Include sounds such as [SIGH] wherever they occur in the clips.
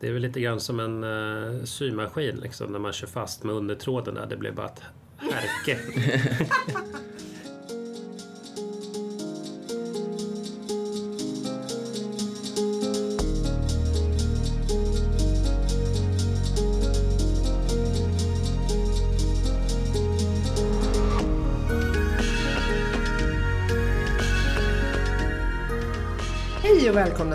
Det är väl lite grann som en uh, symaskin liksom, när man kör fast med undertråden där. Det blir bara ett härke. [LAUGHS]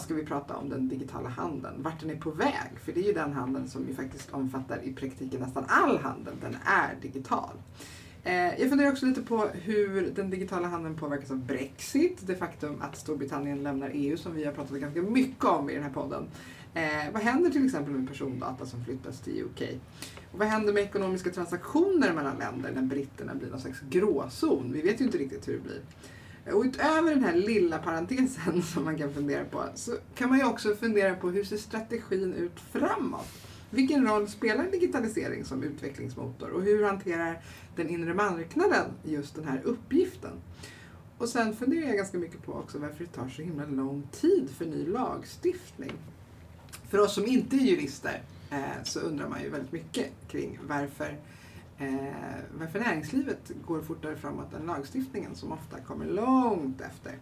Idag ska vi prata om den digitala handeln, vart den är på väg. För det är ju den handeln som ju faktiskt omfattar i praktiken nästan all handel. Den är digital. Eh, jag funderar också lite på hur den digitala handeln påverkas av Brexit. Det faktum att Storbritannien lämnar EU som vi har pratat ganska mycket om i den här podden. Eh, vad händer till exempel med persondata som flyttas till UK? Och vad händer med ekonomiska transaktioner mellan länder när britterna blir någon slags gråzon? Vi vet ju inte riktigt hur det blir. Och utöver den här lilla parentesen [LAUGHS] som man kan fundera på så kan man ju också fundera på hur ser strategin ut framåt? Vilken roll spelar digitalisering som utvecklingsmotor och hur hanterar den inre marknaden just den här uppgiften? Och sen funderar jag ganska mycket på också varför det tar så himla lång tid för ny lagstiftning. För oss som inte är jurister eh, så undrar man ju väldigt mycket kring varför eh, varför näringslivet går fortare framåt än lagstiftningen som ofta kommer långt efter.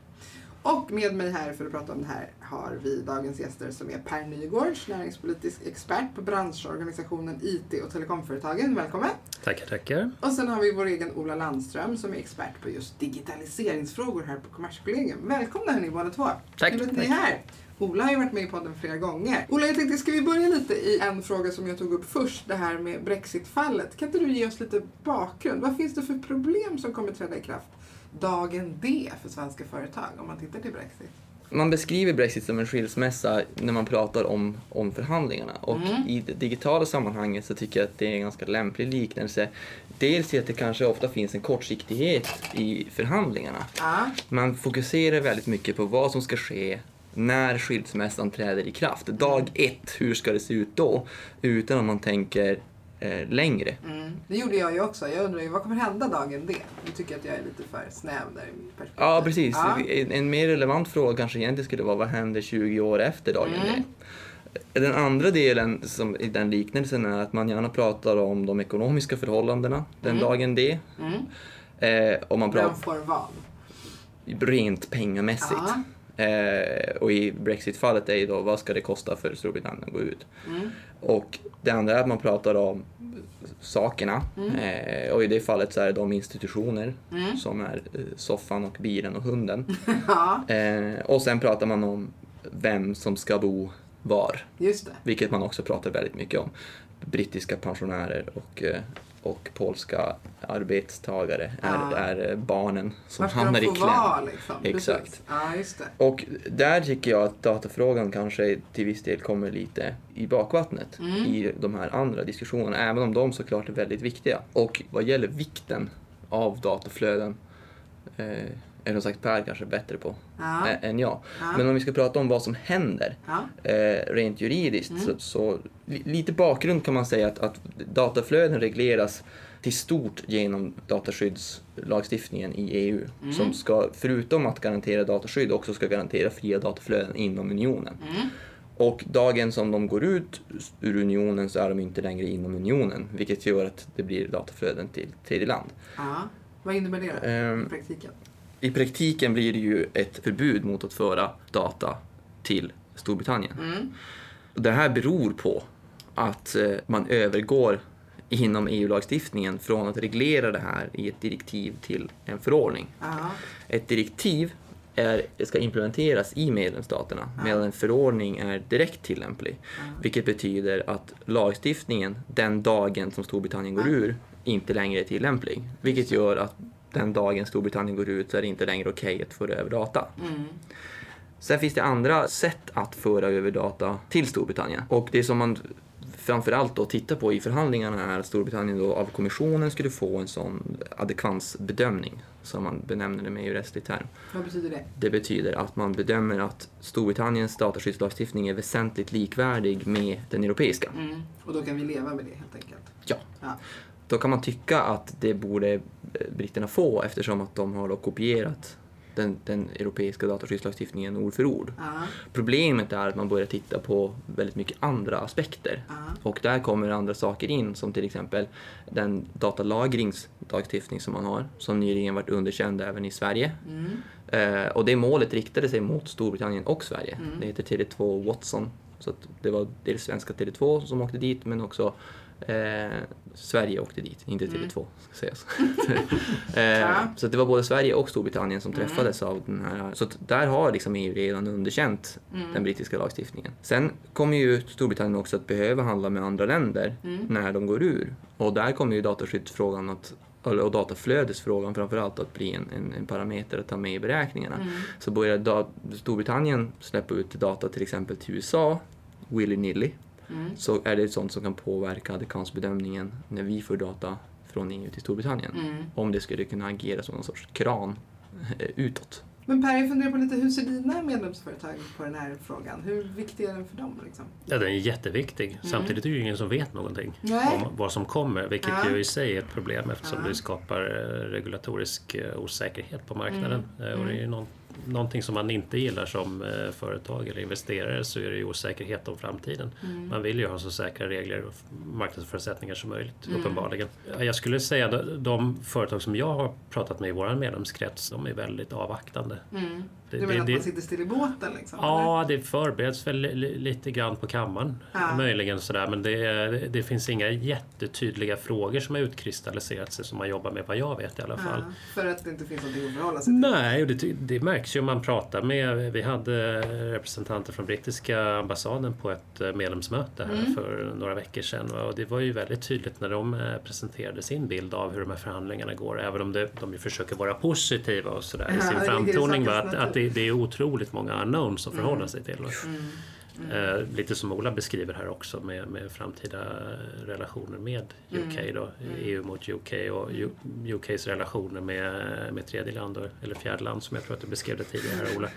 Och med mig här för att prata om det här har vi dagens gäster som är Per Nygårds, näringspolitisk expert på branschorganisationen IT och telekomföretagen. Välkommen! Tackar, tackar! Och sen har vi vår egen Ola Landström som är expert på just digitaliseringsfrågor här på Kommerskollegium. Välkomna hörni båda två! Tack! Kul att ni är här! Ola har ju varit med i podden flera gånger. Ola, jag tänkte, ska vi börja lite i en fråga som jag tog upp först, det här med Brexit-fallet. Kan inte du ge oss lite bakgrund? Vad finns det för problem som kommer träda i kraft dagen D för svenska företag om man tittar till Brexit? Man beskriver Brexit som en skilsmässa när man pratar om, om förhandlingarna och mm. i det digitala sammanhanget så tycker jag att det är en ganska lämplig liknelse. Dels i att det kanske ofta finns en kortsiktighet i förhandlingarna. Ah. Man fokuserar väldigt mycket på vad som ska ske när skilsmässan träder i kraft. Dag ett, hur ska det se ut då? Utan att man tänker eh, längre. Mm. Det gjorde jag ju också. Jag undrar ju, vad kommer hända dagen D? Du tycker att jag är lite för snäv där i mitt perspektiv. Ja, precis. Ja. En, en, mer relevant fråga kanske egentligen skulle vara, vad händer 20 år efter dagen mm. D? Den andra delen som, i den liknelsen är att man gärna pratar om de ekonomiska förhållandena den mm. dagen D. Mm. Eh, och man pratar... Vem får vad? Rent pengamässigt. Ja. Eh, och i Brexit-fallet är ju då vad ska det kosta för Storbritannien att gå ut? Mm. Och det andra är att man pratar om sakerna mm. eh, och i det fallet så är det de institutioner mm. som är eh, soffan och bilen och hunden. [LAUGHS] eh, och sen pratar man om vem som ska bo var. Vilket man också pratar väldigt mycket om. Brittiska pensionärer och eh, och polska arbetstagare är, ja. är barnen som Varför hamnar i kläm. Vara, liksom. Exakt. Det. Och där tycker jag att datafrågan kanske till viss del kommer lite i bakvattnet mm. i de här andra diskussionerna, även om de såklart är väldigt viktiga. Och vad gäller vikten av dataflöden eh, som sagt Per kanske bättre på ja. än jag. Ja. Men om vi ska prata om vad som händer ja. eh, rent juridiskt mm. så, så, lite bakgrund kan man säga att, att dataflöden regleras till stort genom dataskyddslagstiftningen i EU mm. som ska, förutom att garantera dataskydd, också ska garantera fria dataflöden inom unionen. Mm. Och dagen som de går ut ur unionen så är de inte längre inom unionen vilket gör att det blir dataflöden till tredje land. Ja. Vad innebär det um, i praktiken? I praktiken blir det ju ett förbud mot att föra data till Storbritannien. Mm. Det här beror på att eh, man övergår inom EU-lagstiftningen från att reglera det här i ett direktiv till en förordning. Aha. Ett direktiv är, ska implementeras i medlemsstaterna Aha. medan en förordning är direkt tillämplig. Aha. Vilket betyder att lagstiftningen den dagen som Storbritannien går ur inte längre är tillämplig. Vilket gör att den dagen Storbritannien går ut så är det inte längre okej okay att föra över data. Mm. Sen finns det andra sätt att föra över data till Storbritannien. Och det som man framförallt då tittar på i förhandlingarna är att Storbritannien då av kommissionen skulle få en sån adekvansbedömning, som man benämner det med i rättslig term. Vad betyder det? Det betyder att man bedömer att Storbritanniens dataskyddslagstiftning är väsentligt likvärdig med den europeiska. Mm. Och då kan vi leva med det helt enkelt. Ja. Ja. Då kan man tycka att det borde britterna få eftersom att de har kopierat den, den europeiska dataskyddslagstiftningen ord för ord. Ja. Problemet är att man börjar titta på väldigt mycket andra aspekter. Ja. Och där kommer andra saker in som till exempel den datalagringslagstiftning som man har som nyligen varit underkänd även i Sverige. Mm. Eh, och det målet riktade sig mot Storbritannien och Sverige. Mm. Det heter Tele2 Watson. Så det var dels svenska Tele2 som åkte dit men också eh, Sverige åkte dit, inte Tele2 ska sägas. eh, Mm. Ja. Så det var både Sverige och Storbritannien som Mm. träffades av den här. Så där har liksom EU redan underkänt Mm. den brittiska lagstiftningen. Sen kommer ju Storbritannien också att behöva handla med andra länder Mm. när de går ur. Och där kommer ju dataskyddsfrågan att och dataflödesfrågan framförallt att bli en, en, en parameter att ta med i beräkningarna. Mm. Så börjar Storbritannien släppa ut data till exempel till USA, willy-nilly, Mm. så är det sånt som kan påverka adekansbedömningen när vi får data från EU till Storbritannien. Mm. Om det skulle kunna agera som någon sorts kran eh, utåt. Men Per, jag funderar på lite, hur ser dina medlemsföretag på den här frågan? Hur viktig är den för dem? Liksom? Ja, den är jätteviktig. Samtidigt är det ju ingen som vet någonting Nej. om vad som kommer, vilket Ja. ju i sig är ett problem eftersom Ja. det skapar eh, regulatorisk eh, osäkerhet på marknaden. Mm. Och det är ju någon, någonting som man inte gillar som eh, företag eller investerare så är det ju osäkerhet om framtiden. Mm. Man vill ju ha så säkra regler och marknadsförutsättningar som möjligt, Mm. uppenbarligen. Ja, Jag skulle säga att de företag som jag har pratat med i vår medlemskrets, de är väldigt avvaktande. Mm. Det- Du menar det- att man sitter still i båten? Liksom, eller? Ja, det förbereds väl li- lite grann på kammaren. Ja. Möjligen sådär, men det, det finns inga jättetydliga frågor som har utkristalliserat sig som man jobbar med, vad jag vet i alla fall. Ja, för att det inte finns någonting att förhålla sig till? Nej, och det, det märks ju om man pratar med... Vi hade representanter från brittiska ambassaden på ett eh, medlemsmöte här Mm. för några veckor sedan. Och det var ju väldigt tydligt när de eh, presenterade sin bild av hur de här förhandlingarna går. Även om de ju försöker vara positiva och sådär i Ja, sin i framtoning. sakens va, Att, att det, det är otroligt många unknowns att förhålla Mm. sig till. Mm. Eh, lite som Ola beskriver här också med, med framtida relationer med UK Mm. då, Mm. EU mot UK och U- UKs relationer med, med tredje land då, eller fjärde land som jag tror att du beskrev det tidigare här Ola.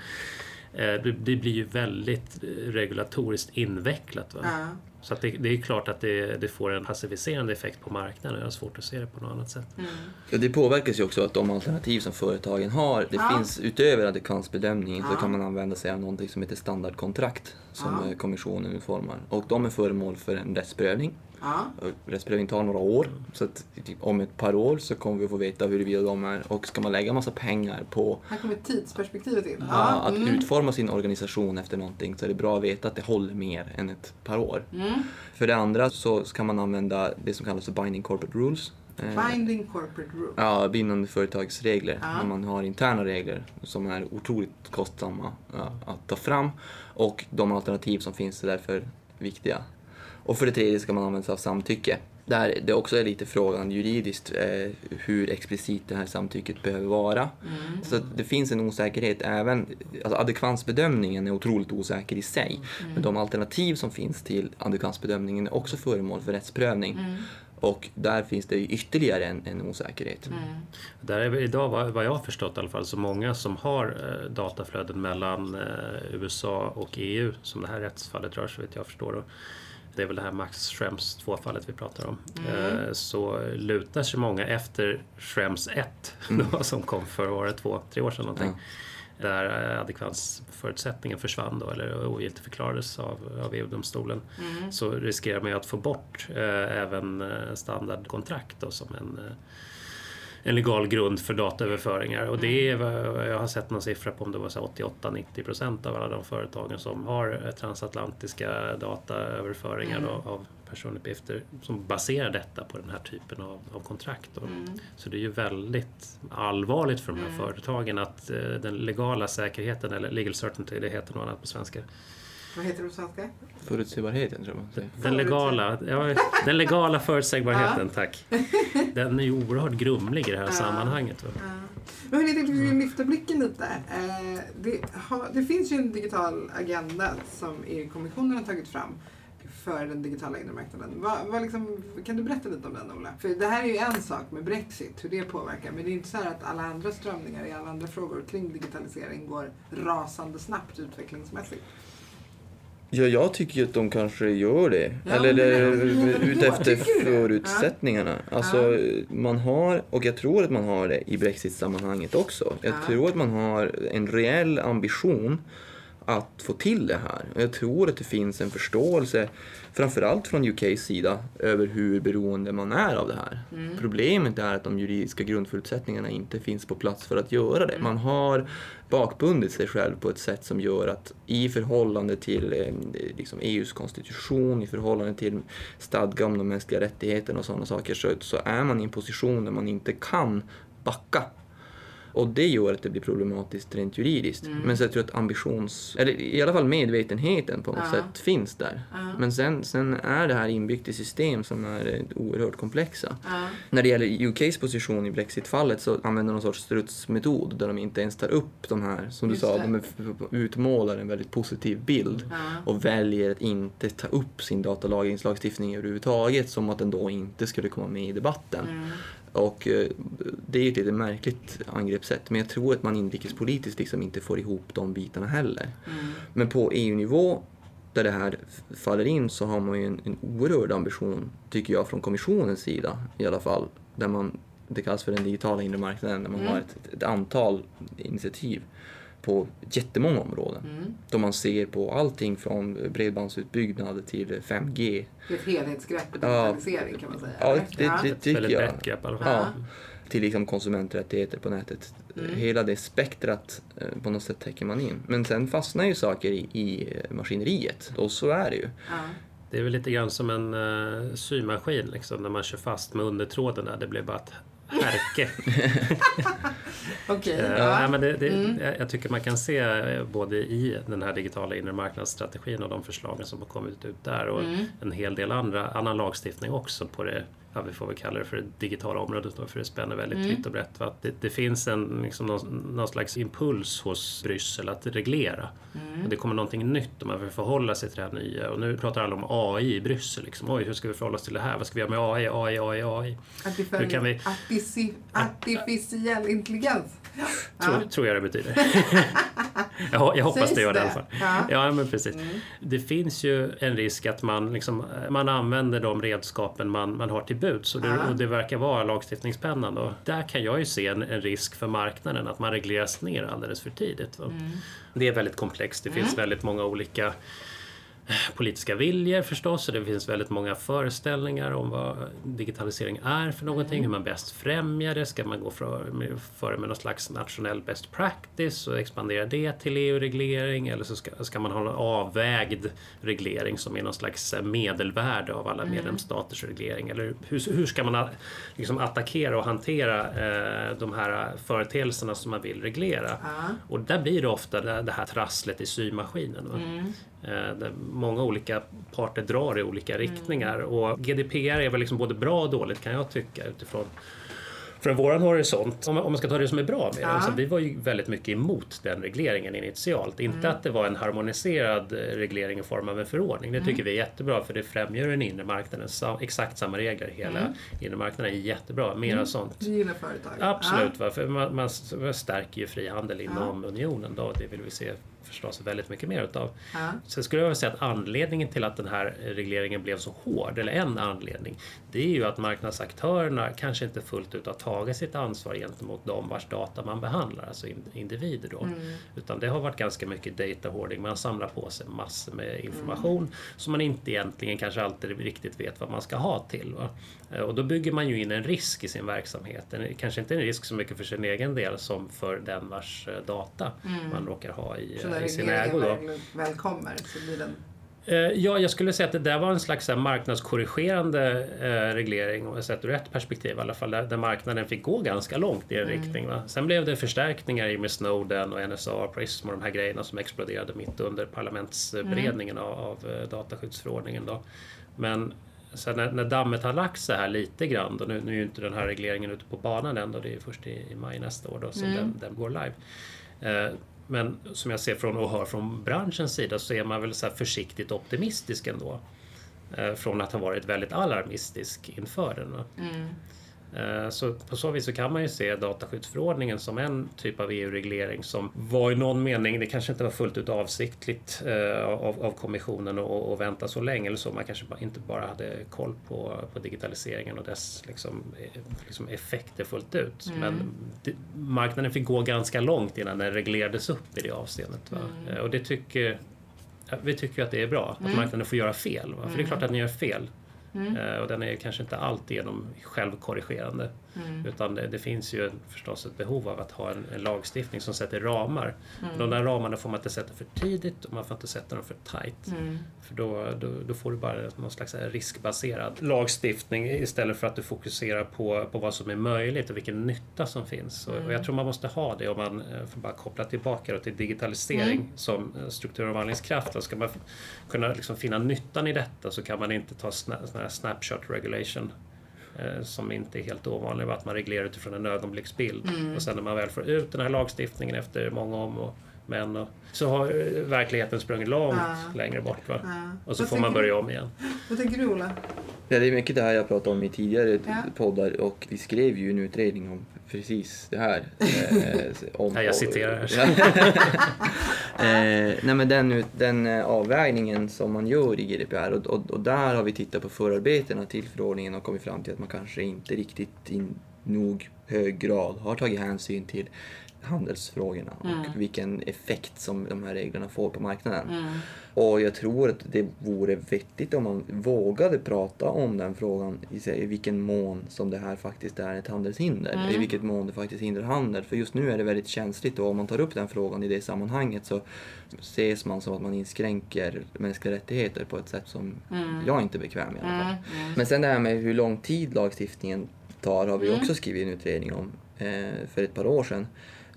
Eh, det, det blir ju väldigt eh, regulatoriskt invecklat. Va? Ja. Så att det, det är klart att det, det får en passiviserande effekt på marknaden och jag har svårt att se det på något annat sätt. Mm. Ja, det påverkas ju också att de alternativ som företagen har, det Ja. finns utöver adekansbedömningen så Ja. kan man använda sig av någonting som heter standardkontrakt som Ja. eh, kommissionen utformar. Och de är föremål för en rättsprövning. Ja. Rättsprövning tar några år, så att typ om ett par år så kommer vi få veta huruvida de är, och ska man lägga massa pengar på Här kommer tidsperspektivet in. ja, att mm. utforma sin organisation efter någonting så är det bra att veta att det håller mer än ett par år. Mm. För det andra så kan man använda det som kallas för binding corporate rules. Eh, Binding corporate rule. Ja, bindande företagsregler. Ja. När man har interna regler som är otroligt kostsamma att ta fram. Och de alternativ som finns är därför viktiga. Och för det tredje ska man använda sig av samtycke. Där det också är lite frågan juridiskt eh, hur explicit det här samtycket behöver vara. Mm. Så att det finns en osäkerhet även, alltså adekvansbedömningen är otroligt osäker i sig. Mm. Men de alternativ som finns till adekvansbedömningen är också föremål för rättsprövning. Mm. Och där finns det ju ytterligare en, en osäkerhet. Mm. Där är vi idag, vad vad jag har förstått i alla fall, så många som har eh, dataflöden mellan eh, USA och EU, som det här rättsfallet rör så vet jag förstår. Det är väl det här Max Schrems 2-fallet vi pratar om. Mm. Eh, så lutar sig många efter Schrems 1, [LAUGHS] då, som kom för året, två, tre år sedan någonting. Där eh, adekvansförutsättningen försvann då, eller ogiltigförklarades av, av EU-domstolen. Mm. Så riskerar man ju att få bort eh, även eh, standardkontrakt då, som en en legal grund för dataöverföringar. Och det är, vad- jag har sett någon siffra på om det var så här 88-90 procent av alla de företagen som har eh, transatlantiska dataöverföringar Mm. av, personuppgifter som baserar detta på den här typen av, av kontrakt. Mm. Så det är ju väldigt allvarligt för de här Mm. företagen att eh, den legala säkerheten, eller legal certainty, det heter något annat på svenska. Vad heter det på svenska? Förutsägbarheten tror jag man säger. Den legala, ja, den legala förutsägbarheten, tack. [LAUGHS] Den är ju oerhört grumlig i det här Ja. sammanhanget. Va? Ja. Men hörni, jag tänkte att vi skulle lyfta blicken lite. Eh, det, har, det finns ju en digital agenda som EU-kommissionen har tagit fram för den digitala inre marknaden. Vad, vad liksom, kan du berätta lite om den Ola? För det här är ju en sak med Brexit, hur det påverkar. Men det är inte så här att alla andra strömningar i alla andra frågor kring digitalisering går rasande snabbt utvecklingsmässigt. Ja, jag tycker att de kanske gör det. Ja, Eller eh, det? förutsättningarna. Alltså, man har, och jag tror att man har det i Brexit-sammanhanget också. Jag Ja. tror att man har en reell ambition att få till det här. Och jag tror att det finns en förståelse, framförallt från UKs sida, över hur beroende man är av det här. Mm. Problemet är att de juridiska grundförutsättningarna inte finns på plats för att göra det. Mm. Man har bakbundit sig själv på ett sätt som gör att i förhållande till eh, liksom EUs konstitution, i förhållande till stadga om de mänskliga rättigheterna och sådana saker, så, så är man i en position där man inte kan backa. Och det gör att det blir problematiskt rent juridiskt. Mm. Men så jag tror att ambitions... Eller i alla fall medvetenheten på något Ja. sätt finns där. Ja. Men sen, sen är det här inbyggt i system som är eh, oerhört komplexa. Ja. När det gäller UKs position i Brexit-fallet så använder de någon sorts strutsmetod där de inte ens tar upp de här, som du Just sa, det. de utmålar en väldigt positiv bild och väljer att inte ta upp sin datalagringslagstiftning överhuvudtaget som att den då inte skulle komma med i debatten. Och eh, det är ju ett lite märkligt angreppssätt men jag tror att man inrikespolitiskt liksom inte får ihop de bitarna heller. Mm. Men på EU-nivå där det här faller in så har man ju en, en oerhörd ambition, tycker jag, från kommissionens sida i alla fall, där man, det kallas för den digitala inre marknaden, där man Mm. har ett, ett antal initiativ på jättemånga områden. Mm. Då man ser på allting från bredbandsutbyggnad till 5G. Det är ett helhetsgrepp Ja. digitalisering kan man säga. Ja, eller? det, det Ett tycker väldigt jag. brett grepp i alla fall. Ja. Till liksom konsumenträttigheter på nätet. Mm. Hela det spektrat eh, på något sätt täcker man in. Men sen fastnar ju saker i, i eh, maskineriet och så är det ju. Ja. Det är väl lite grann som en uh, symaskin liksom, när man kör fast med undertråden där. Det blir bara ett härke. [LAUGHS] Okej. Eh, ja. nej, men det, det, Mm. jag- Jag tycker man kan se eh, både i den här digitala inre marknadsstrategin och de förslagen som har kommit ut där och Mm. en hel del andra, annan lagstiftning också på det Ja, vi får väl kalla det för det digitala området då, för det spänner väldigt Mm. vitt och brett. Va? Att Det, det finns en, liksom någon, någon slags impuls hos Bryssel att reglera. Mm. Och det kommer någonting nytt och man vill förhålla sig till det här nya. Och nu pratar alla om AI i Bryssel. Liksom. Oj, hur ska vi förhålla oss till det här? Vad ska vi göra med AI, AI, AI, AI? Artificiell, Hur kan vi- artificiell intelligens. Tror, tror jag det betyder. [LAUGHS] jag, jag hoppas det gör det i alla fall. Ja. Ja, men precis. Mm. Det finns ju en risk att man, liksom, man använder de redskapen man, man har till buds och det, Ja. och det verkar vara lagstiftningspennan. Då. Där kan jag ju se en, en risk för marknaden, att man regleras ner alldeles för tidigt. Mm. Det är väldigt komplext. Det finns väldigt många olika eh, [LAUGHS] politiska viljor förstås och det finns väldigt många föreställningar om vad digitalisering är för någonting, hur man bäst främjar det. Ska man gå för- med- före någon slags nationell best practice och expandera det till EU-reglering eller så ska, ska man ha en avvägd reglering som är någon slags medelvärde av alla medlemsstaters reglering? Eller hur, hur ska man liksom attackera och hantera eh, de här företeelserna som man vill reglera? Ja. Och där blir det ofta det, det här trasslet i symaskinen. Mm. Eh, där många olika parter drar i olika Mm. riktningar. Och GDPR är väl liksom både bra och dåligt kan jag tycka utifrån från vår horisont. Om man, ska ta det som är bra med. Ja. Alltså, vi var ju väldigt mycket emot den regleringen initialt. Inte Mm. att det var en harmoniserad eh, reglering i form av en förordning. Det Mm. tycker vi är jättebra för det främjar den inre marknaden. Exakt samma regler i hela Mm. inre marknaden är jättebra. Mera sånt. Du gillar företag? Absolut, va? för man, man stärker ju frihandel inom unionen. Då. Det vill vi se förstås väldigt mycket mer utav. Ja. Sen skulle jag säga att anledningen till att den här regleringen blev så hård, eller en anledning, det är ju att marknadsaktörerna kanske inte fullt ut har tagit sitt ansvar gentemot de vars data man behandlar, alltså in- individer då. Mm. Utan det har varit ganska mycket data hoarding, man samlar på sig massor med information som man inte egentligen kanske alltid riktigt vet vad man ska ha till. Va? Eh, Och då bygger man ju in en risk i sin verksamhet. En, kanske inte en risk så mycket för sin egen del som för den vars eh, data man råkar ha i, Så när i sin ägo. Då. väl, kommer så blir den... Eh, Ja, jag skulle säga att det där var en slags marknadskorrigerande eh, reglering, och sett ur ett perspektiv i alla fall, där, marknaden fick gå ganska långt i en riktning. Va? Sen blev det förstärkningar i med Snowden och NSA, Prism och de här grejerna som exploderade mitt under parlamentsberedningen av, av eh, dataskyddsförordningen. Då. Men så när, när dammet har lagt sig här lite grann, då, nu, nu är ju inte den här regleringen ute på banan än, då, det är först i, i maj nästa år då, som Mm. den, den går live. Eh, men som jag ser från och hör från branschens sida så är man väl så här försiktigt optimistisk ändå. Eh, från att ha varit väldigt alarmistisk inför den. Mm. Eh, Så på så vis så kan man ju se dataskyddsförordningen som en typ av EU-reglering som var i någon mening, det kanske inte var fullt ut avsiktligt eh, av, av kommissionen att att vänta så länge eller så. Man kanske inte bara hade koll på, på digitaliseringen och dess liksom, eh, liksom effekter fullt ut. Men det, marknaden fick gå ganska långt innan den reglerades upp i det avseendet. Eh, Och det tycker, vi tycker att det är bra, att marknaden får göra fel. Va? För det är klart att den gör fel. Mm. Eh, och den är kanske inte alltigenom självkorrigerande. Utan det, det finns ju förstås ett behov av att ha en, en lagstiftning som sätter ramar. De där ramarna får man inte sätta för tidigt och man får inte sätta dem för tight. För då, då, då får du bara någon slags riskbaserad lagstiftning istället för att du fokuserar på, på vad som är möjligt och vilken nytta som finns. Och, och jag tror man måste ha det om man eh, får bara koppla tillbaka till digitalisering som eh, strukturomvandlingskraft. Och ska man kunna liksom finna nyttan i detta så kan man inte ta sna, snapshot regulation som inte är helt ovanlig, att man reglerar utifrån en ögonblicksbild. Och sen när man väl får ut den här lagstiftningen efter många om och men och, så har eh, verkligheten sprungit långt Ja. längre bort. Va? Ja. Och så Vad får man börja om igen. Vad tänker du Ola? Ja, det är mycket det här jag pratade om i tidigare Ja. poddar och vi skrev ju en utredning om precis det här. Eh, om, Ja, jag citerar [LAUGHS] eh, nej men den, ut- den eh, avvägningen som man gör i GDPR och, och, och där har vi tittat på förarbetena till förordningen och kommit fram till att man kanske inte riktigt i nog hög grad har tagit hänsyn till handelsfrågorna och vilken effekt som de här reglerna får på marknaden. Och jag tror att det vore vettigt om man vågade prata om den frågan i, vilken mån som det här faktiskt är ett handelshinder. I vilket mån det faktiskt hindrar handel. För just nu är det väldigt känsligt och om man tar upp den frågan i det sammanhanget så ses man som att man inskränker mänskliga rättigheter på ett sätt som jag inte är bekväm i alla fall. Men sen det här med hur lång tid lagstiftningen tar har vi också skrivit en utredning om eh, för ett par år sedan.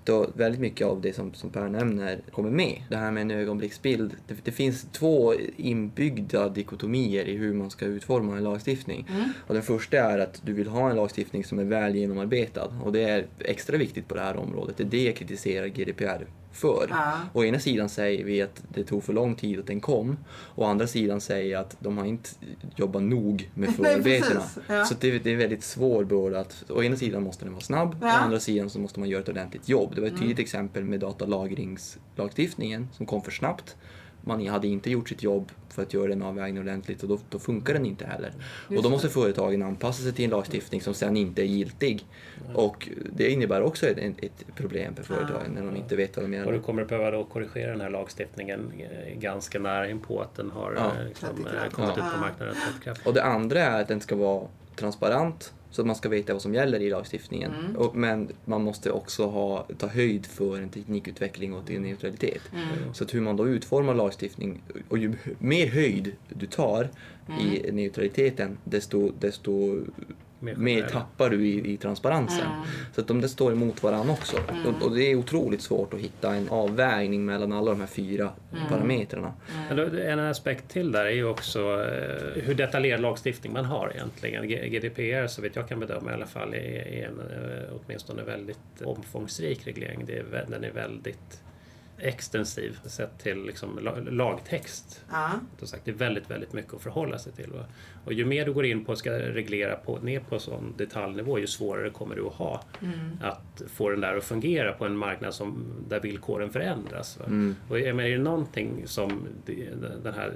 Då väldigt mycket av det som, som Per nämner kommer med. Det här med en ögonblicksbild. Det, det finns två inbyggda dikotomier i hur man ska utforma en lagstiftning. Och den första är att du vill ha en lagstiftning som är väl genomarbetad. Och det är extra viktigt på det här området. Det är det jag kritiserar GDPR för. Ja. Å ena sidan säger vi att det tog för lång tid att den kom. Å andra sidan säger att de har inte jobbat nog med [LAUGHS] förarbetena. Ja. Så det, det är väldigt svår börda att... Å ena sidan måste den vara snabb, Ja. å andra sidan så måste man göra ett ordentligt jobb. Det var ett tydligt exempel med datalagringslagstiftningen som kom för snabbt. Man hade inte gjort sitt jobb för att göra en avvägning ordentligt och då, då funkar den inte heller. och då måste företagen anpassa sig till en lagstiftning som sen inte är giltig. Och det innebär också ett, ett problem för företagen när de inte vet vad de Och gör. du kommer att behöva då korrigera den här lagstiftningen eh, ganska nära in på att den har Ja. liksom, kommit Ja. ut på marknaden och. Och det andra är att den ska vara transparent så att man ska veta vad som gäller i lagstiftningen. Mm. Och, men man måste också ha, ta höjd för en teknikutveckling och till neutralitet. Mm. Så att hur man då utformar lagstiftning och ju mer höjd du tar i Mm. neutraliteten desto, desto Mer mer tappar du i, i transparensen. Mm. Så att de där står emot varandra också. Och, och det är otroligt svårt att hitta en avvägning mellan alla de här fyra Mm. parametrarna. En aspekt till där är ju också eh, hur detaljerad lagstiftning man har egentligen. GDPR, så vet jag kan bedöma i alla fall, är, en eh, åtminstone väldigt omfångsrik reglering. Det är, den är väldigt extensiv sett till liksom la- lagtext. Ja. Sagt, det är väldigt, väldigt mycket att förhålla sig till. Va? Och ju mer du går in på och ska reglera på, ner på sån detaljnivå, ju svårare kommer du att ha att få den där att fungera på en marknad som, där villkoren förändras. Va? Mm. Och jag menar, är det någonting som den här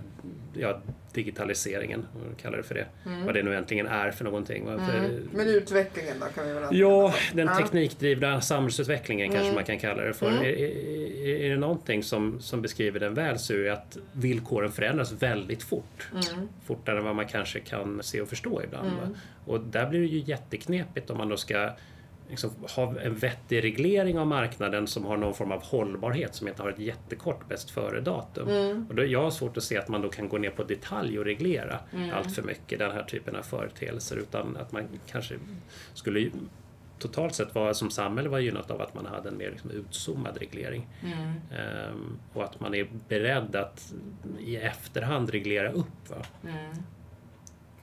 ja, digitaliseringen, om man kallar det för det, vad det nu äntligen är för någonting. För, Mm. Men utvecklingen då kan vi väl Ja, den Ja. teknikdrivna samhällsutvecklingen kanske Mm. man kan kalla det för. Mm. Är, är, är det någonting som, som beskriver den väl så är det att villkoren förändras väldigt fort. Mm. Fortare än vad man kanske kan se och förstå ibland. Mm. Och där blir det ju jätteknepigt om man då ska liksom ha en vettig reglering av marknaden som har någon form av hållbarhet som inte har ett jättekort bäst före-datum. Mm. Och då, jag har svårt att se att man då kan gå ner på detalj och reglera Mm. allt för mycket den här typen av företeelser utan att man kanske skulle totalt sett vara som samhälle var gynnat av att man hade en mer liksom utzoomad reglering. Mm. Ehm, och att man är beredd att i efterhand reglera upp. Va? Mm.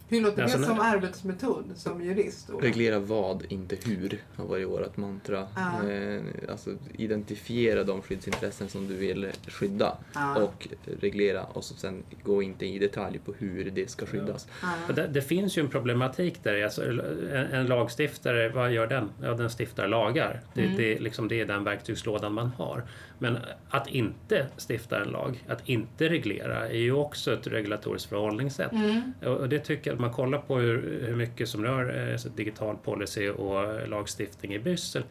Hur låter Alltså, det som när- arbetsmetod som jurist? Ola? Reglera vad, inte hur, har varit vårt mantra. Ja. Eh, alltså identifiera de skyddsintressen som du vill skydda Ja. och reglera och så sen gå inte i detalj på hur det ska skyddas. Ja. Och Det, det finns ju en problematik där. Alltså, en, en lagstiftare, vad gör den? Ja, den stiftar lagar. Det, Mm. det, liksom, det är den verktygslådan man har. Men att inte stifta en lag, att inte reglera, är ju också ett regulatoriskt förhållningssätt. Mm. Och och det tycker att man kollar på hur, hur mycket som rör eh, så digital policy och lagstiftning i Bryssel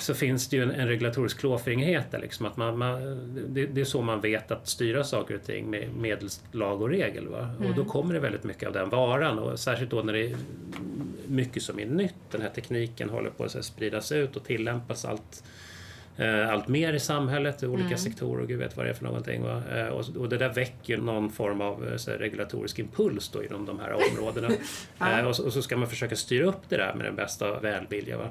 så finns det ju en, en regulatorisk klåfingrighet där. Liksom, att man, man, det, det är så man vet att styra saker och ting med medelst lag och regel. Va? Och då kommer det väldigt mycket av den varan och särskilt då när det är mycket som är nytt. Den här tekniken håller på att här, spridas ut och tillämpas allt allt mer i samhället, i olika sektorer och gud vet vad det är för någonting. Va? Eh, Och, och det där väcker någon form av eh, så här, regulatorisk impuls då inom de här [LAUGHS] områdena. Ja. Eh, och, så, och så ska man försöka styra upp det där med den bästa välvilja. Va?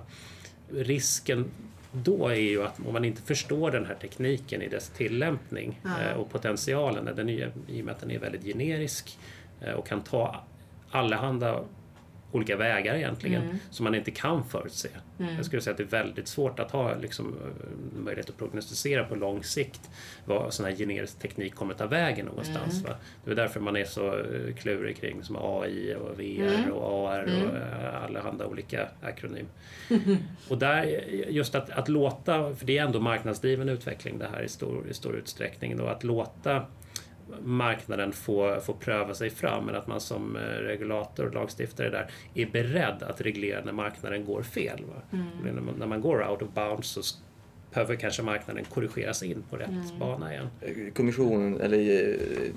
Risken då är ju att om man inte förstår den här tekniken i dess tillämpning Ja. eh, och potentialen, den är, i och med att den är väldigt generisk eh, och kan ta allehanda olika vägar egentligen Mm. som man inte kan förutse. Mm. Jag skulle säga att det är väldigt svårt att ha liksom, eh, möjlighet att prognostisera på lång sikt vad sån här generisk teknik kommer ta vägen någonstans. Mm. Va? Det är därför man är så eh, klurig kring som AI och VR Mm. och AR Mm. och eh, allehanda olika akronym. [LAUGHS] och där, just att, att låta, för det är ändå marknadsdriven utveckling det här i stor, i stor utsträckning, då, att låta marknaden få, få pröva sig fram men att man som eh, regulator och lagstiftare där är beredd att reglera när marknaden går fel. Va? Mm. När, man, när man går out of bounds så behöver kanske marknaden korrigeras in på rätt Mm. bana igen. Eh, Kommissionen, eller eh,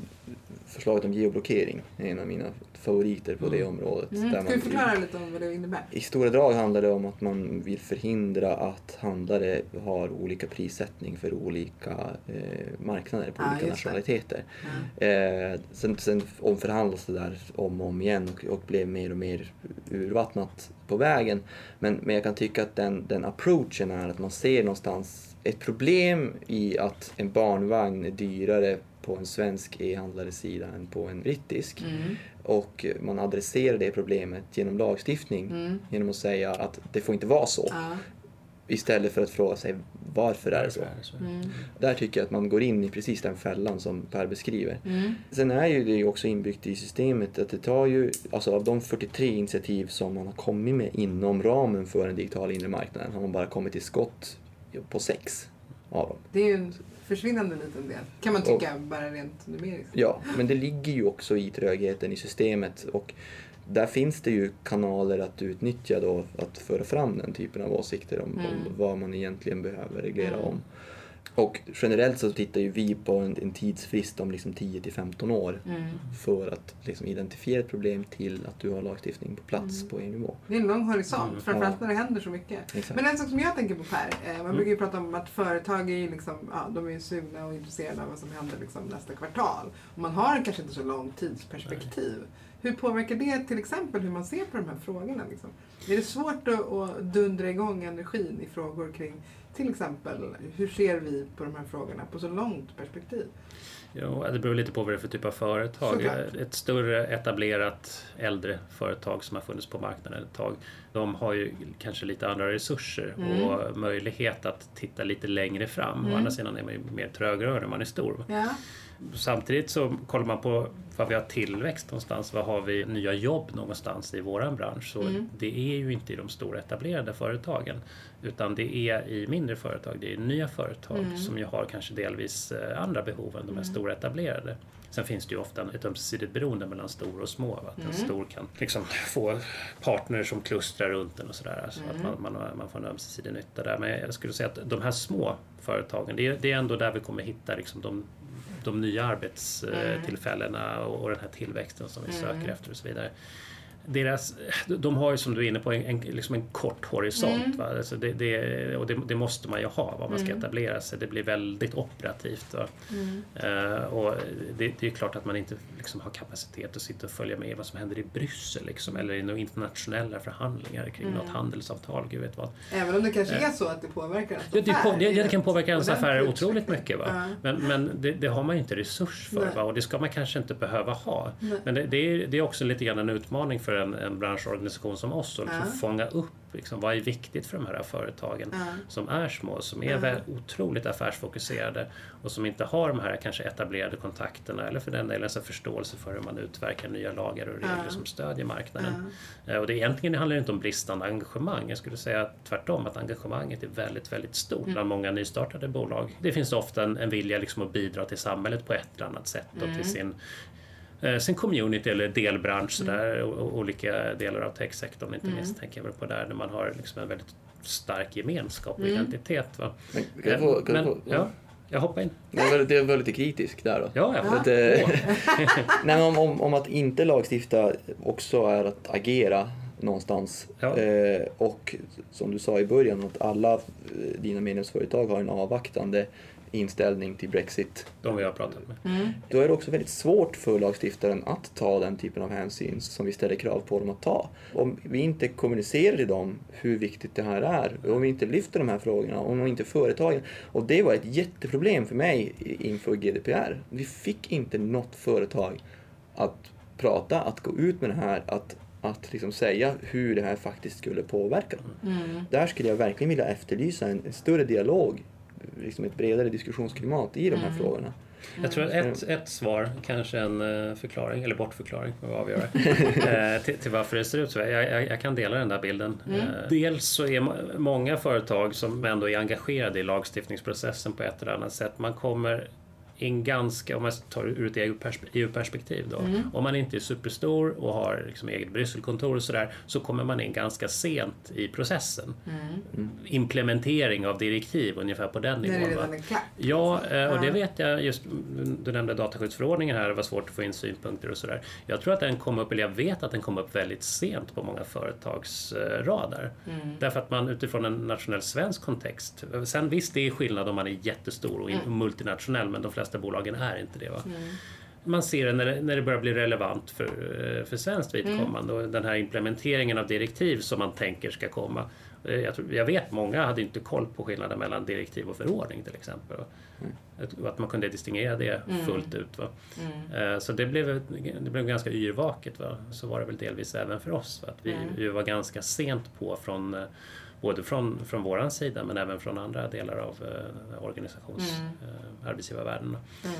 förslaget om geoblockering är en av mina favoriter på det området. Mm. Där Ska man- förklara lite om vad det innebär? I stora drag handlar det om att man vill förhindra att handlare har olika prissättning för olika eh, marknader på Ja, olika nationaliteter. Ja. Eh, sen, sen omförhandlas det där om och om igen och, och blev mer och mer urvattnat på vägen. Men, men jag kan tycka att den, den approachen är att man ser någonstans ett problem i att en barnvagn är dyrare på en svensk e-handlares sida än på en brittisk. Mm. Och man adresserar det problemet genom lagstiftning Mm. genom att säga att det får inte vara så. Ja. Istället för att fråga sig varför är det så? Mm. Där tycker jag att man går in i precis den fällan som Per beskriver. Mm. Sen är ju det ju också inbyggt i systemet att det tar ju, alltså av de 43 initiativ som man har kommit med inom ramen för den digitala inre marknaden har man bara kommit till skott på sex av dem. Det är ju en försvinnande liten del. Kan man tycka, bara rent numeriskt. Ja, men det ligger ju också i trögheten i systemet och där finns det ju kanaler att utnyttja då att föra fram den typen av åsikter om, Mm. om vad man egentligen behöver reglera Mm. om. Och generellt så tittar ju vi på en, en tidsfrist om liksom 10 till 15 år Mm. för att liksom identifiera ett problem till att du har lagstiftning på plats Mm. på EU-nivå. Det är en lång horisont, Mm. framförallt Ja. när det händer så mycket. Exakt. Men en sak som jag tänker på Per, eh, man Mm. brukar ju prata om att företag är ju liksom, ja, de är ju sugna och intresserade av vad som händer liksom nästa kvartal. Och man har kanske inte så långt tidsperspektiv. Hur påverkar det till exempel hur man ser på de här frågorna? Liksom? Är det svårt att, att dundra igång energin i frågor kring till exempel hur ser vi på de här frågorna på så långt perspektiv? Jo, det beror lite på vad det är för typ av företag. Såklart. Ett större etablerat äldre företag som har funnits på marknaden ett tag. De har ju kanske lite andra resurser Mm. och möjlighet att titta lite längre fram. Å Mm. andra sidan är man ju mer trögrörd när man är stor. Ja. Samtidigt så kollar man på var vi har tillväxt någonstans, var har vi nya jobb någonstans i våran bransch. Så Mm. det är ju inte i de stora etablerade företagen utan det är i mindre företag, det är nya företag Mm. som ju har kanske delvis eh, andra behov än de här stora etablerade. Sen finns det ju ofta ett ömsesidigt beroende mellan stor och små. Att Mm. en stor kan liksom få partner som klustrar runt den och sådär. Så Mm. att man, man, har- man får en ömsesidig nytta där. Men jag skulle säga att de här små företagen, det är, det är ändå där vi kommer hitta liksom de, de nya arbetstillfällena och, och den här tillväxten som vi Mm. söker efter och så vidare. Deras, de har ju som du är inne på en, en, liksom en kort horisont. Mm. Va? Alltså det, det, och det, det, måste man ju ha om man ska Mm. etablera sig. Det blir väldigt operativt. Va? Mm. Eh, och det, det är klart att man inte liksom har kapacitet att sitta och följa med vad som händer i Bryssel liksom, eller i några internationella förhandlingar kring Mm. något handelsavtal. Gud vet vad. Även om det kanske är så att det påverkar ens Ja, det, affär det, det kan påverka ens affärer otroligt mycket. Va? Ja. Men, men det, det har man ju inte resurs för Nej. va? och det ska man kanske inte behöva ha. Nej. Men det, det, är, det är också lite grann en utmaning för en, en branschorganisation som oss att liksom Ja. fånga upp liksom, vad är viktigt för de här företagen Ja. som är små, som är Ja. väl otroligt affärsfokuserade och som inte har de här kanske etablerade kontakterna eller för den delen så förståelse för hur man utverkar nya lagar och regler Ja. som stödjer marknaden. Eh, Och det egentligen handlar det inte om bristande engagemang. Jag skulle säga tvärtom att engagemanget är väldigt, väldigt stort Mm. bland många nystartade bolag. Det finns ofta en, en vilja liksom att bidra till samhället på ett eller annat sätt och Mm. till sin eh, sin community eller delbransch, sådär, o- o- olika delar av techsektorn inte Mm. minst tänker jag väl på där, där man har liksom en väldigt stark gemenskap och Mm. identitet. Va? Men, kan jag få, kan jag Men, få, ja, jag hoppar in. Jag var, lite- jag var lite kritisk där då. Ja, ja. Ja. Att, eh. [LAUGHS] Nej, men om, om, om att inte lagstifta också är att agera någonstans. Ja. Eh, och som du sa i början, att alla eh, dina medlemsföretag har en avvaktande inställning till Brexit. De vi har pratat med. Mm. Då är det också väldigt svårt för lagstiftaren att ta den typen av hänsyn som vi ställer krav på dem att ta. Om vi inte kommunicerar till dem hur viktigt det här är, om vi inte lyfter de här frågorna, om inte företagen... Och det var ett jätteproblem för mig inför GDPR. Vi fick inte något företag att prata, att gå ut med det här, att, att liksom säga hur det här faktiskt skulle påverka dem. Mm. Där skulle jag verkligen vilja efterlysa en, en större dialog, liksom ett bredare diskussionsklimat i de här Mm. frågorna. Jag tror att ett, ett svar, kanske en eh, förklaring, eller bortförklaring, får vi avgöra, [LAUGHS] eh, till, till varför det ser ut så. Jag, jag, jag kan dela den där bilden. Mm. Eh, Dels så är må- många företag som ändå är engagerade i lagstiftningsprocessen på ett eller annat sätt. Man kommer in ganska, om man tar ur ett EU-perspe- EU-perspektiv då, Mm. om man inte är superstor och har liksom eget Brysselkontor och sådär, så kommer man in ganska sent i processen. Mm. Implementering av direktiv ungefär på den nivån. det. Ja, eh, och det vet jag just, du nämnde dataskyddsförordningen här, det var svårt att få in synpunkter och sådär. Jag tror att den kom upp, eller jag vet att den kom upp väldigt sent på många företags eh, radar. Mm. Därför att man utifrån en nationell svensk kontext, sen visst det är skillnad om man är jättestor och Mm. multinationell, men de flesta bolagen är inte det. Va? Mm. Man ser det när, det när det börjar bli relevant för, eh, för svenskt vidkommande och den här implementeringen av direktiv som man tänker ska komma. Eh, Jag, tror, jag vet många hade inte koll på skillnaden mellan direktiv och förordning till exempel. Att- Att man kunde distingera det Mm. fullt ut. Va? Mm. Eh, Så det blev, det blev ganska yrvaket. Va? Så var det väl delvis även för oss. Va? Att vi, Mm. vi var ganska sent på från både från, från våran sida men även från andra delar av eh, organisations Mm. eh, arbetsgivarvärlden. Mm.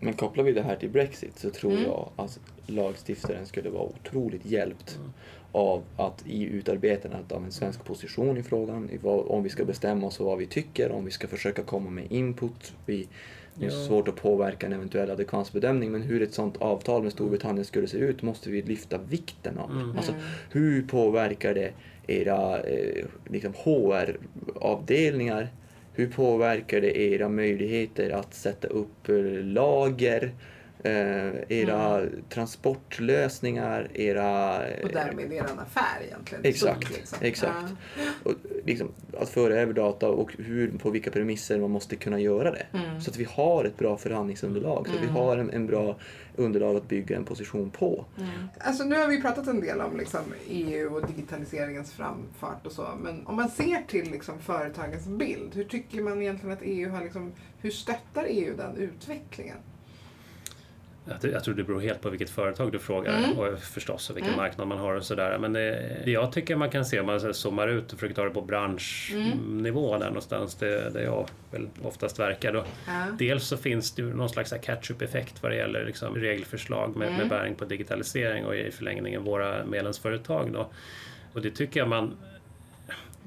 Men kopplar vi det här till Brexit så tror Mm. jag att lagstiftaren skulle vara otroligt hjälpt Mm. av att i utarbetandet av en svensk position i frågan, i vad, om vi ska bestämma oss för vad vi tycker, om vi ska försöka komma med input. Vi, det är Ja. svårt att påverka en eventuell adekvansbedömning men hur ett sådant avtal med Storbritannien skulle se ut måste vi lyfta vikten av. Mm. Alltså, Mm. hur påverkar det era eh, liksom HR-avdelningar? Hur påverkar det era möjligheter att sätta upp eh, lager? Eh, era transportlösningar, era... eh, Och därmed er affär egentligen. Exakt, Stort, liksom. exakt. Ja. och, liksom, att föra över data och hur, på vilka premisser man måste kunna göra det. Mm. Så att vi har ett bra förhandlingsunderlag, så att vi Mm. har en, en bra underlag att bygga en position på. Mm. Alltså nu har vi pratat en del om liksom EU och digitaliseringens framfart och så. Men om man ser till liksom företagens bild, hur tycker man egentligen att EU har liksom, hur stöttar EU den utvecklingen? Jag, tror- det beror helt på vilket företag du frågar Mm. och förstås och vilken Mm. marknad man har och sådär. Men det, det jag tycker man kan se om man zoomar ut och försöker ta det på branschnivå där någonstans, det, där jag väl oftast verkar då. Ja. Dels så finns det ju någon slags catch-up-effekt vad det gäller liksom regelförslag med, Mm. med bäring på digitalisering och i förlängningen våra medlemsföretag. Då. Och det tycker jag man...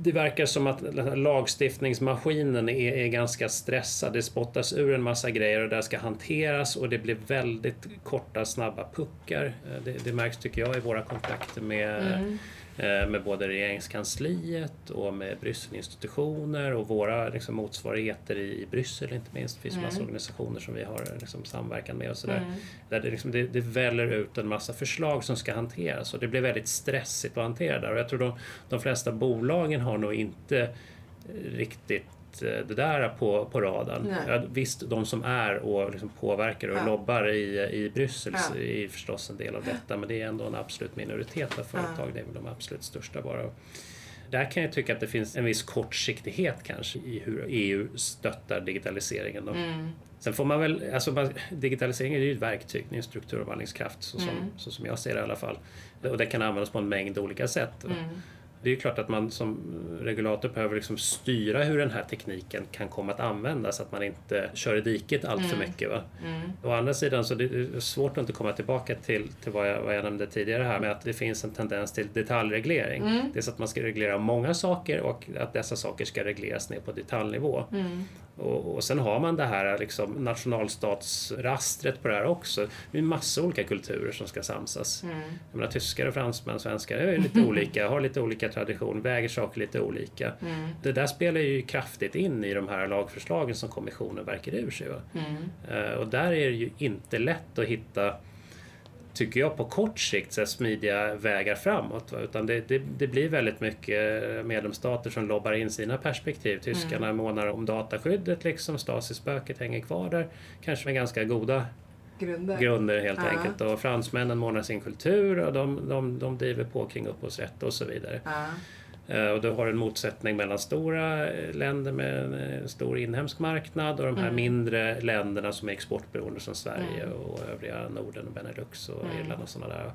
Det verkar som att lagstiftningsmaskinen är, är ganska stressad. Det spottas ur en massa grejer och det ska hanteras och det blir väldigt korta, snabba puckar. Eh, det, det märks tycker jag i våra kontakter med Mm eh, med både regeringskansliet och med Brysselinstitutioner och våra liksom, motsvarigheter i, i Bryssel inte minst. Det finns mm. massa organisationer som vi har liksom, samverkan med och sådär. Mm. Där det, liksom, det, det väller ut en massa förslag som ska hanteras och det blir väldigt stressigt att hantera där. Och jag tror de, de flesta bolagen har nog inte riktigt det där på, på radarn. Ja, visst, de som är och liksom påverkar och ja. lobbar i, i Bryssel ja. är förstås en del av detta men det är ändå en absolut minoritet av företag. Det är väl de absolut största bara. Där kan jag tycka att det finns en viss kortsiktighet kanske i hur EU stöttar digitaliseringen. Mm. Sen får man väl, alltså digitalisering är ju ett verktyg, det är en strukturomvandlingskraft så som, mm. så som jag ser det i alla fall. Och det kan användas på en mängd olika sätt. Mm. Det är klart att man som regulator behöver liksom styra hur den här tekniken kan komma att användas så att man inte kör i diket allt för mm. mycket. Va? Mm. Å andra sidan så är det svårt att inte komma tillbaka till, till vad, jag, vad jag nämnde tidigare här med att det finns en tendens till detaljreglering. Mm. Det är så att man ska reglera många saker och att dessa saker ska regleras ner på detaljnivå. Mm. Och, och sen har man det här liksom, nationalstatsrastret på det här också. Det är massa olika kulturer som ska samsas. Mm. Jag menar, tyskar och fransmän, svenskar är lite [LAUGHS] olika, har lite olika tradition, väger saker lite olika. Mm. Det där spelar ju kraftigt in i de här lagförslagen som kommissionen verkar ur sig. Mm. Uh, och där är det ju inte lätt att hitta tycker jag, på kort sikt så smidiga vägar framåt. Va? Utan det, det, det, blir väldigt mycket medlemsstater som lobbar in sina perspektiv. Tyskarna mm. månar om dataskyddet, liksom. Stasi-spöket hänger kvar där. Kanske med ganska goda grunder, grunder helt ja. enkelt. Och fransmännen månar sin kultur och de, de, de driver på kring upphovsrätt och så vidare. Ja. Eh, och du har en motsättning mellan stora länder med en eh, stor inhemsk marknad och de här mm. mindre länderna som är exportberoende som Sverige mm. och övriga Norden och Benelux och mm. Irland och sådana där.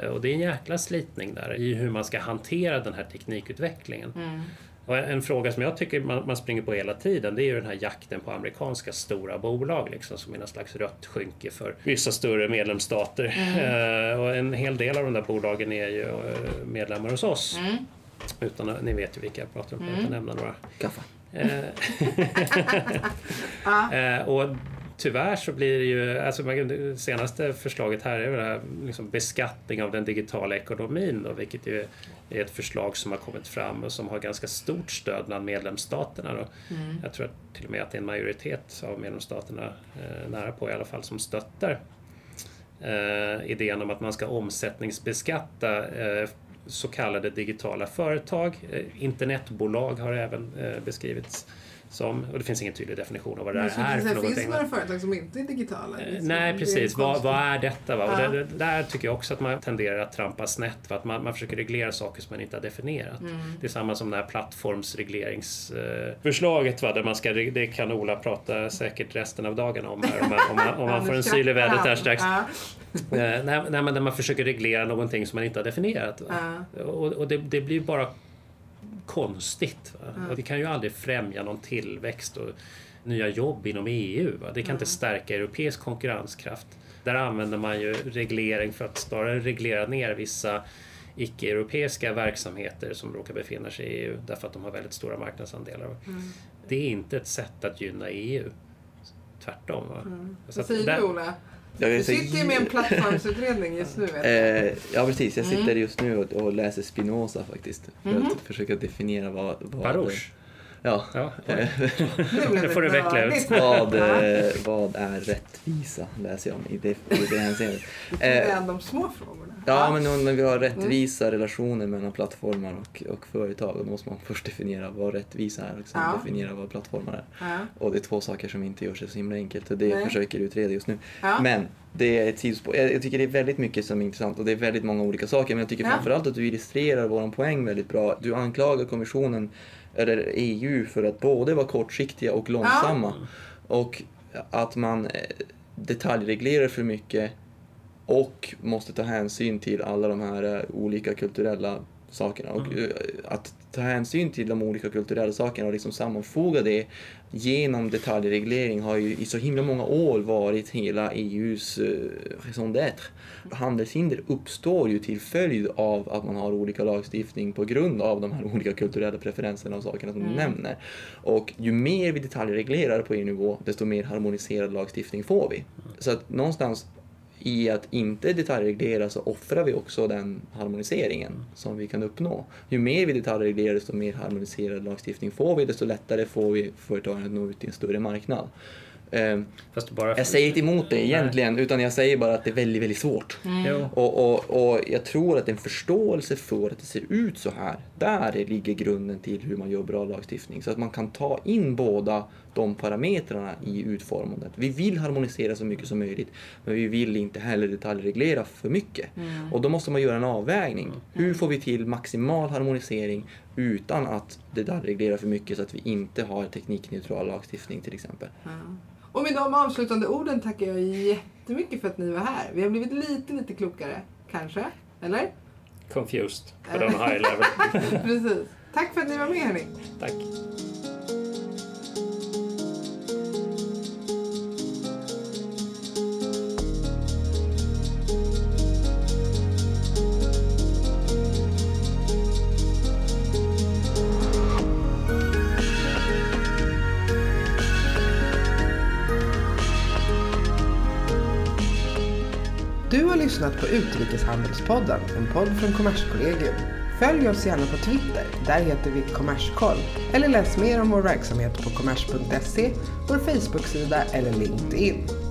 Eh, och det är en jäkla slitning där i hur man ska hantera den här teknikutvecklingen. Mm. Och en fråga som jag tycker man, man, springer på hela tiden det är ju den här jakten på amerikanska stora bolag liksom, som är någon slags rött skynke för vissa större medlemsstater. Mm. Uh, [LAUGHS] och en hel del av de där bolagen är ju medlemmar hos oss. Mm. Utan, ni vet ju vilka jag pratar om, mm. jag kan nämna några. Kaffe. Eh, [LAUGHS] eh, och tyvärr så blir det ju, alltså det senaste förslaget här är väl liksom beskattning av den digitala ekonomin då, vilket ju är ett förslag som har kommit fram och som har ganska stort stöd bland medlemsstaterna. Då. Mm. Jag tror att till och med att det är en majoritet av medlemsstaterna, eh, nära på i alla fall, som stöttar eh, idén om att man ska omsättningsbeskatta eh, så kallade digitala företag. Eh, internetbolag har även eh, beskrivits som, och det finns ingen tydlig definition av vad det är för någonting. Det finns några företag som inte är digitala. Eh, liksom. Nej, precis. Vad, vad, är detta? Va? Ja. Och det, där tycker jag också att man tenderar att trampa snett. För att man, man försöker reglera saker som man inte har definierat. Mm. Det är samma som det här plattformsregleringsförslaget. Va? Där man ska, det kan Ola prata säkert resten av dagen om. Här, om man, om man, om man [LAUGHS] får en syl i vädret här strax. Ja. nej, nej, men där man försöker reglera någonting som man inte har definierat. Ja. Och, och det, det blir bara konstigt. Mm. Och det kan ju aldrig främja någon tillväxt och nya jobb inom EU. Va? Det kan mm. inte stärka europeisk konkurrenskraft. Där använder man ju reglering för att snarare reglera ner vissa icke-europeiska verksamheter som råkar befinna sig i EU därför att de har väldigt stora marknadsandelar. Mm. Det är inte ett sätt att gynna EU. Tvärtom. Va? Mm. Säger du Ola? Du sitter ju med en plattformsutredning just nu. [LAUGHS] Eh, ja precis, jag sitter mm. just nu och, och läser Spinoza faktiskt. För mm. att försöka definiera vad... vad Baruch? Ja. ja [LAUGHS] det får du veckla ut. Vad, eh, vad är rättvisa läser jag om i det, i det hänseendet. Det är de små frågorna. Ja, men när vi har rättvisa mm. relationer mellan plattformar och, och företag då måste man [LAUGHS] först definiera vad rättvisa är och sen ja. definiera vad plattformar är. Ja. Och det är två saker som inte gör sig så himla enkelt och det Nej. försöker utreda just nu. Ja. Men det är ett sidospår. Jag, jag tycker det är väldigt mycket som är intressant och det är väldigt många olika saker men jag tycker ja. framförallt att du illustrerar vår poäng väldigt bra. Du anklagar kommissionen eller EU för att både vara kortsiktiga och långsamma. Och att man eh, detaljreglerar för mycket och måste ta hänsyn till alla de här uh, olika kulturella sakerna. Och uh, att ta hänsyn till de olika kulturella sakerna och liksom sammanfoga det genom detaljreglering har ju i så himla många år varit hela EUs raison d'être. Handelshinder uppstår ju till följd av att man har olika lagstiftning på grund av de här olika kulturella preferenserna och sakerna som mm. du nämner. Och ju mer vi detaljreglerar på EU-nivå, desto mer harmoniserad lagstiftning får vi. Så att någonstans i att inte detaljreglera så offrar vi också den harmoniseringen som vi kan uppnå. Ju mer vi detaljreglerar desto mer harmoniserad lagstiftning får vi, desto lättare får vi företagen att nå ut till en större marknad. Eh, bara jag säger inte emot det egentligen, Nej. utan jag säger bara att det är väldigt, väldigt svårt. Mm. Och, och, och jag tror att en förståelse för att det ser ut så här, där ligger grunden till hur man gör bra lagstiftning. Så att man kan ta in båda de parametrarna i utformandet. Vi vill harmonisera så mycket som möjligt, men vi vill inte heller detaljreglera för mycket. Mm. Och då måste man göra en avvägning. Mm. Hur får vi till maximal harmonisering utan att detaljreglera för mycket så att vi inte har teknikneutral lagstiftning till exempel. Mm. Och med de avslutande orden tackar jag jättemycket för att ni var här. Vi har blivit lite, lite klokare, kanske? Eller? Confused på den high level. [LAUGHS] Precis. Tack för att ni var med hörni. Tack. Lyssnat på Utrikeshandelspodden, en podd från Kommerskollegium. Följ oss gärna på Twitter, där heter vi Kommerskoll. Eller läs mer om vår verksamhet på kommers.se, vår Facebook-sida eller LinkedIn.